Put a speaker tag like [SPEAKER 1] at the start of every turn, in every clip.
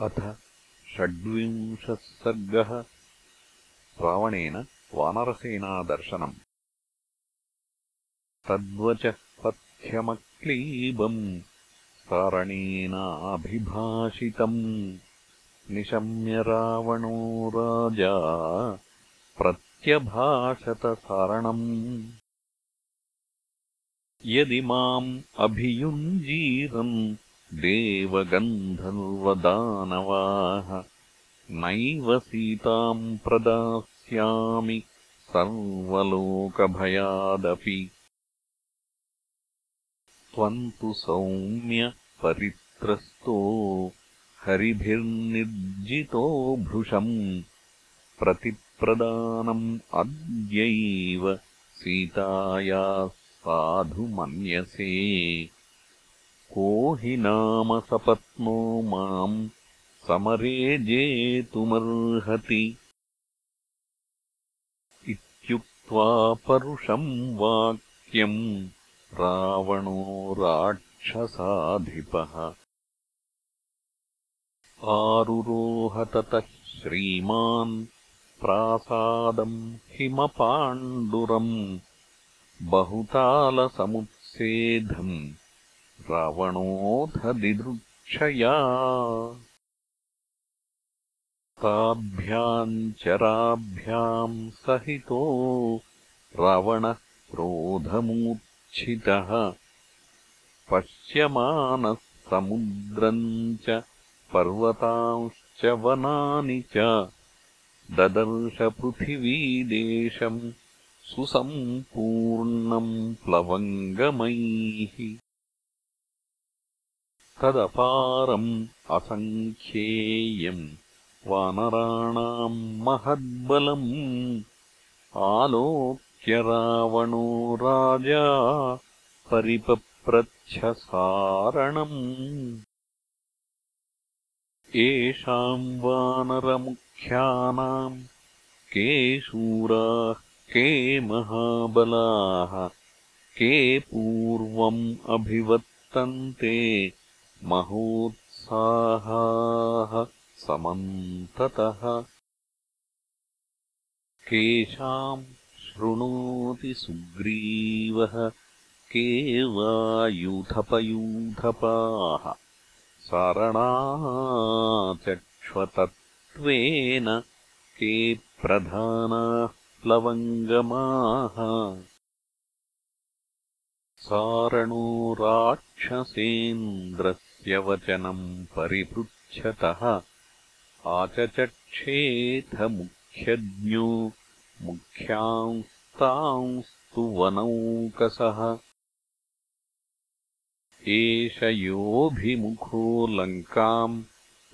[SPEAKER 1] अथ षड्विंशः सर्गः रावणेन वानरसेनादर्शनम्। तद्वचः पथ्यमक्लीबम् सारणेनाभिभाषितम् निशम्य रावणो राजा प्रत्यभाषतसारणम्। यदि माम् अभियुञ्जीरम् देवगन्धर्वदानवाः नैव सीताम् प्रदास्यामि सर्वलोकभयादपि। त्वम् तु सौम्य परित्रस्तो हरिभिर्निर्जितो भृशम् प्रतिप्रदानम् अद्यैव सीतायाः साधु मन्यसे को हि नाम सपत्नो माम् समरे जेतुमर्हति। इत्युक्त्वा परुषम् वाक्यम् रावणो राक्षसाधिपः। आरुरोहततः श्रीमान् प्रासादम् हिमपाण्डुरम् बहुतालसमुत्सेधम् रावणोऽथ दिदृक्षया ताभ्याम् चराभ्याम् सहितो रावणः क्रोधमूर्च्छितः पश्यमानः समुद्रम् च पर्वतांश्च वनानि च। ददर्शपृथिवीदेशम् सुसम्पूर्णम् प्लवङ्गमैः तदपारम् असङ्ख्येयम् वानराणाम् महद्बलम् आलोक्य रावणो राजा परिपप्रच्छसारणम्। येषाम् वानरमुख्यानाम् के शूराः के महाबलाः के पूर्वम् अभिवर्तन्ते महोत्साहाः समन्ततः। केषाम् शृणोति सुग्रीवः के वा यूथपयूथपाः सारणाचक्ष्वतत्त्वेन के प्रधानाः प्लवङ्गमाः। सारणो राक्षसेन्द्रः वचनम् परिपृच्छतः आचचक्षेथ मुख्यज्ञो मुख्यांस्तांस्तु वनौकसः। एष योऽभिमुखो लङ्काम्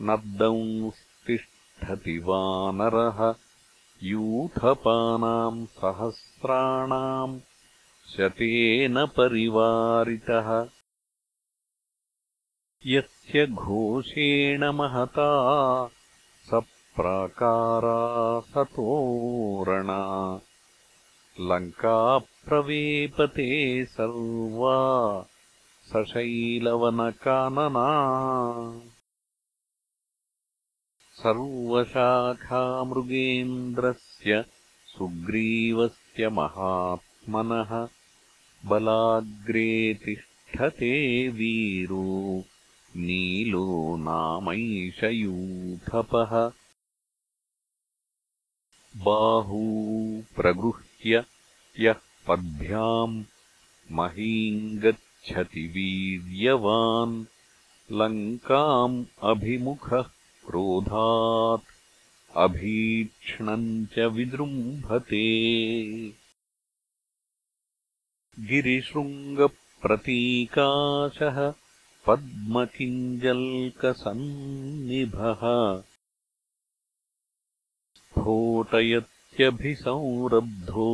[SPEAKER 1] नर्दंस्तिष्ठति वानरः। यूथपानाम् सहस्राणाम् शतेन परिवारितः यस्य घोषेण महता स प्राकारा सतोरणा। लङ्का प्रवेपते सर्वा सशैलवनकानना। सर्वशाखामृगेन्द्रस्य सुग्रीवस्य महात्मनः बलाग्रे तिष्ठते वीरो नीलो नामैषयूथपः। बाहू प्रगृह्य यः पद्भ्याम् महीम् गच्छति वीर्यवान्। लङ्काम् अभिमुखः क्रोधात् अभीक्ष्णम् च विजृम्भते। गिरिशृङ्गप्रतीकाशः पद्मकिञ्जल्कसन्निभः स्फोटयत्यभिसंरब्धो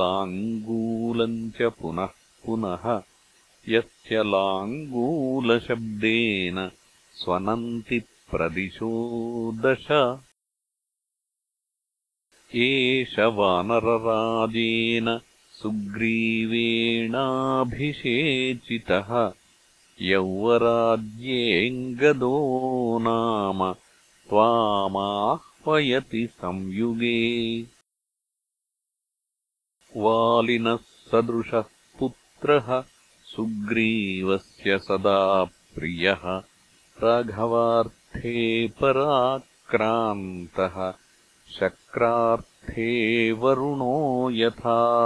[SPEAKER 1] लाङ्गूलम् च पुनः पुनः यस्य लाङ्गूलशब्देन स्वनन्ति प्रदिशो दश। एष वानरराजेन सुग्रीवेणाभिषेचितः यौवराज्येऽङ्गदो नाम त्वामाह्वयति संयुगे। वालिनः सदृशः पुत्रः सुग्रीवस्य सदा प्रियः। राघवार्थे पराक्रान्तः। शक्रार्थे वरुणो यथा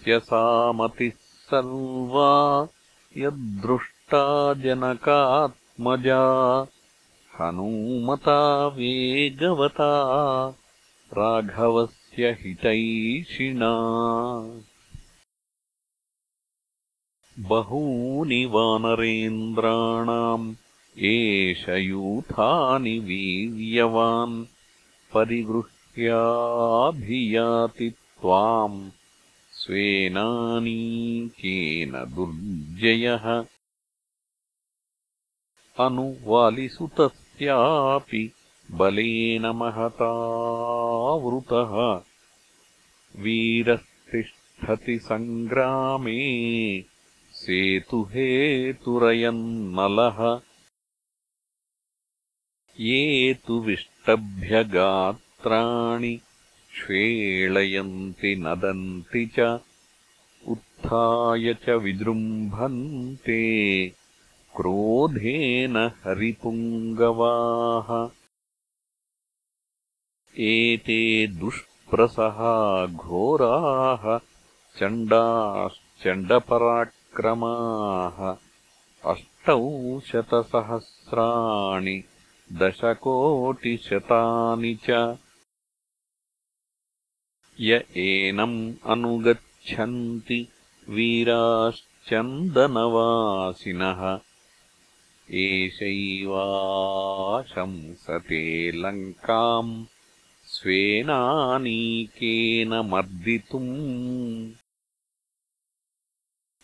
[SPEAKER 1] एतस्य सामतिः सर्वा यद्दृष्टा जनकात्मजा हनूमता वेगवता राघवस्य हितैषिणा। बहूनि वानरेन्द्राणाम् एष यूथानि वीर्यवान् परिगृह्याभियाति त्वाम् स्वेनानीकेन दुर्जयः। अनुवालिसुतस्यापि बलेन महतावृतः। वीरस्तिष्ठति सङ्ग्रामे सेतुहेतुरयन्नलः। ये तु विष्टभ्यगात्राणि श्वेळयन्ति नदन्ति च उत्थाय च विजृम्भन्ते क्रोधेन हरिपुङ्गवाः। एते दुष्प्रसहा घोराः चण्डाश्चण्डपराक् क्रमाः अष्टौ शतसहस्राणि दशकोटिशतानि च य एनम् अनुगच्छन्ति वीराश्चन्दनवासिनः। एषैवाशंसते लङ्काम् स्वेनानीकेन मर्दितुम्।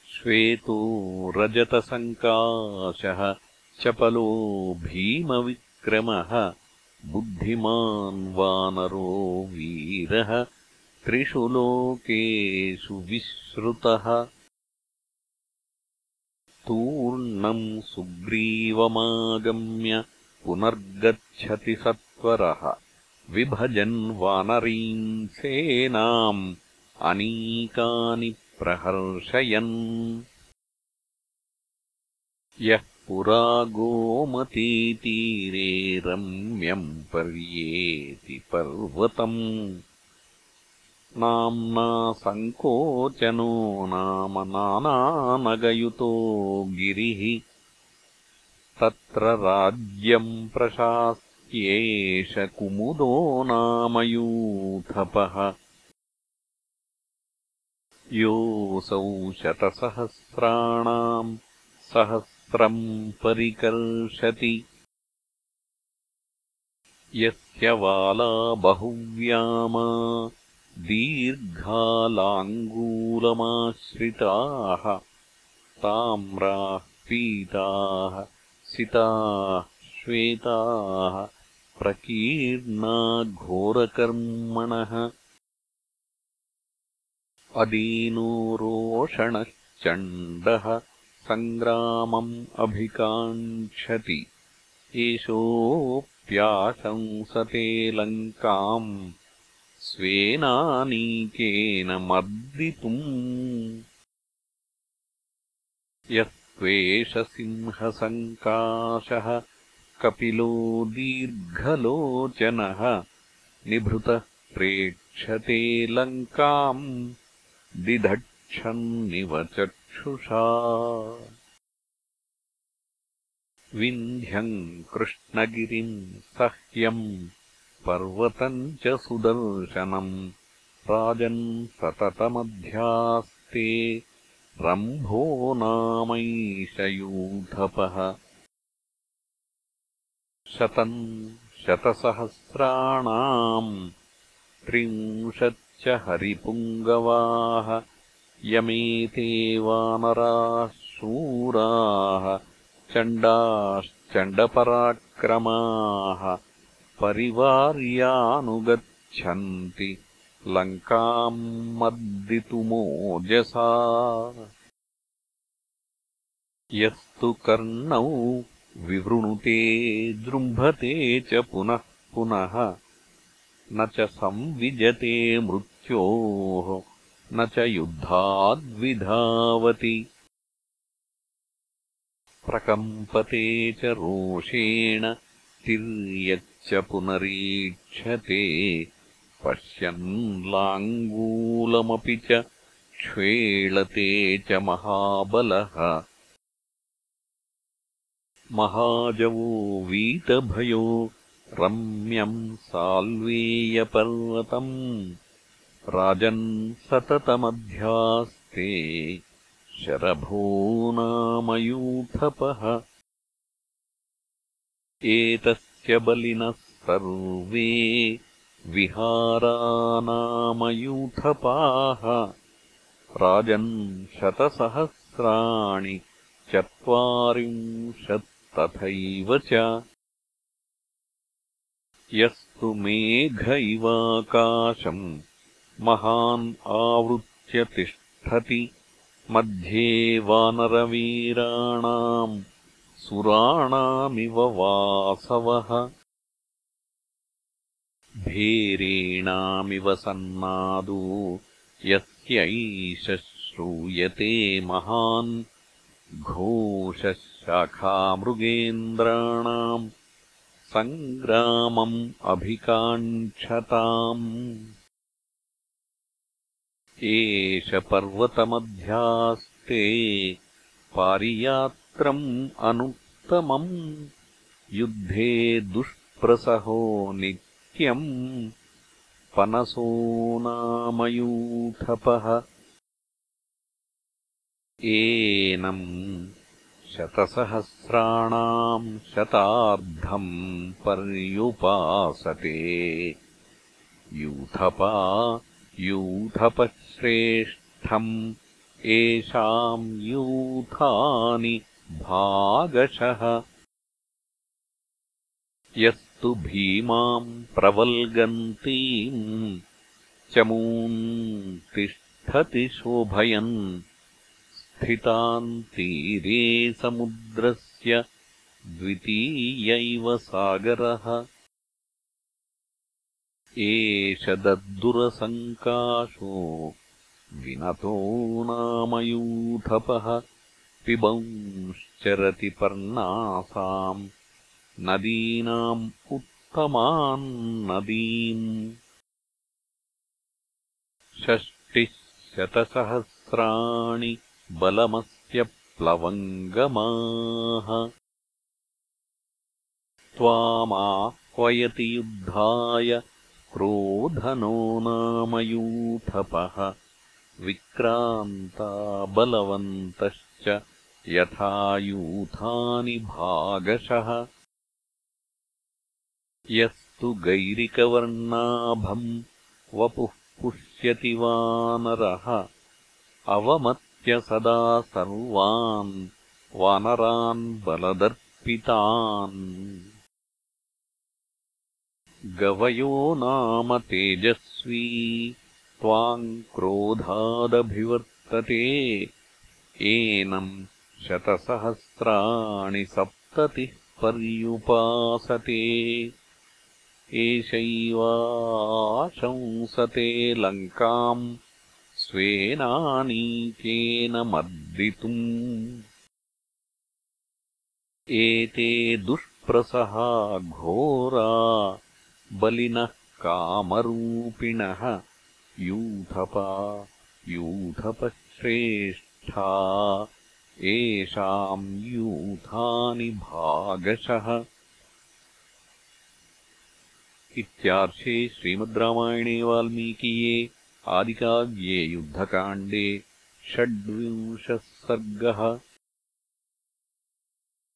[SPEAKER 1] श्वेतो रजतसङ्काशः चपलो भीमविक्रमः। बुद्धिमान् वानरो वीरः त्रिषु लोकेषु विश्रुतः तूर्णम् सुग्रीवमागम्य पुनर्गच्छति सत्वरः। विभजन् वानरीम् सेनाम् अनीकानि प्रहर्षयन्। यः पुरा गोमतीतीरे रम्यम् पर्येति पर्वतम् नाम्ना सङ्कोचनो नाम नानानगयुतो गिरिः। तत्र राज्यम् प्रशास्त्येष कुमुदो नामयूथपः योऽसौ शतसहस्राणाम् सहस्रम् परिकर्षति। यस्य वाला बहुव्यामा दीर्घालाङ्गूलमाश्रिताः ताम्राः पीताः सिताः श्वेताः प्रकीर्णा घोरकर्मणः। अदीनो रोषणश्चण्डः सङ्ग्रामम् अभिकाङ्क्षति एषोऽप्याशंसते लङ्काम् स्वेनानीकेन मर्दितुम् यस्त्वेष सिंहसङ्काशः कपिलो दीर्घलोचनः निभृतः प्रेक्षते लङ्काम् दिधक्षन्निव चक्षुषा विन्ध्यम् कृष्णगिरिम् सह्यम् पर्वतम् च सुदर्शनम्। राजन् सततमध्यास्ते रम्भो नामैषयूथपः शतम् शतसहस्राणाम्। त्रिंशत् च हरिपुङ्गवाः। यमेते वानराः शूराः चण्डाश्चण्डपराक्रमाः परिवार्यानुगच्छन्ति। लङ्काम् मर्दितुमोजसा यस्तु कर्णौ विवृणुते दृम्भते च पुनः पुनः। न च संविजते मृत्योः न च युद्धाद्विधावति प्रकम्पते च रोषेण तिर्यच्च पुनरीक्षते पश्यन् लाङ्गूलमपि च क्ष्वेळते च महाबलः। महाजवो वीतभयो रम्यम् साल्वेयपर्वतम्। राजन् सततमध्यास्ते शरभो नामयूथपः एतस्य बलिनः सर्वे विहारानामयूथपाः राजन् शतसहस्राणि चत्वारिंशत्तथैव च। यस्तु मेघ इवाकाशम् महान् आवृत्य तिष्ठति मध्ये वानरवीराणाम् सुराणामिव वासवः। भेरेणामिव सन्नादो यस्यैष श्रूयते महान्। घोषशाखामृगेन्द्राणाम् सङ्ग्रामम् अभिकाङ्क्षताम्। एष पर्वतमध्यास्ते पारियात्रम् अनुत्तमम्। युद्धे दुष्प्रसहो नित्यम्। पनसो नामयूथपः। एनम् शतसहस्राणाम् शतार्धम् पर्युपासते। यूथपा यूथपश्रेष्ठम्। येषाम् यूथानि भागशः। यस्तु भीमाम् प्रवल्गन्तीम् चमून् तिष्ठति शोभयन्। स्थितान् तीरे समुद्रस्य द्वितीयैव सागरः। एष दद्दुरसङ्काशो विनतो नामयूथपः पिबंश्चरति पर्णासाम् नदीनाम् उत्तमान् नदीम् षष्टिः शतसहस्राणि बलमस्य प्लवङ्गमाः त्वामाह्वयति युद्धाय क्रोधनो नामयूथपः विक्रान्ता बलवन्तश्च यथा यूथानि भागशः। यस्तु गैरिकवर्णाभम् वपुः पुष्यति वानरः। अवमत् सदा सर्वान् वानरान् बलदर्पितान्। गवयो नाम तेजस्वी त्वाम् क्रोधादभिवर्तते। एनम् शतसहस्राणि सप्ततिः पर्युपासते। एषैवाशंसते लङ्काम् स्वेनानीकेन मर्दितुम् एते दुष्प्रसहा घोरा बलिनः कामरूपिणः यूथपा यूथपश्रेष्ठा येषाम् यूथानि भागशः। इत्यार्षे श्रीमद्रामायणे वाल्मीकीये आदिकाव्ये युद्धकाण्डे षड्विंशः सर्गः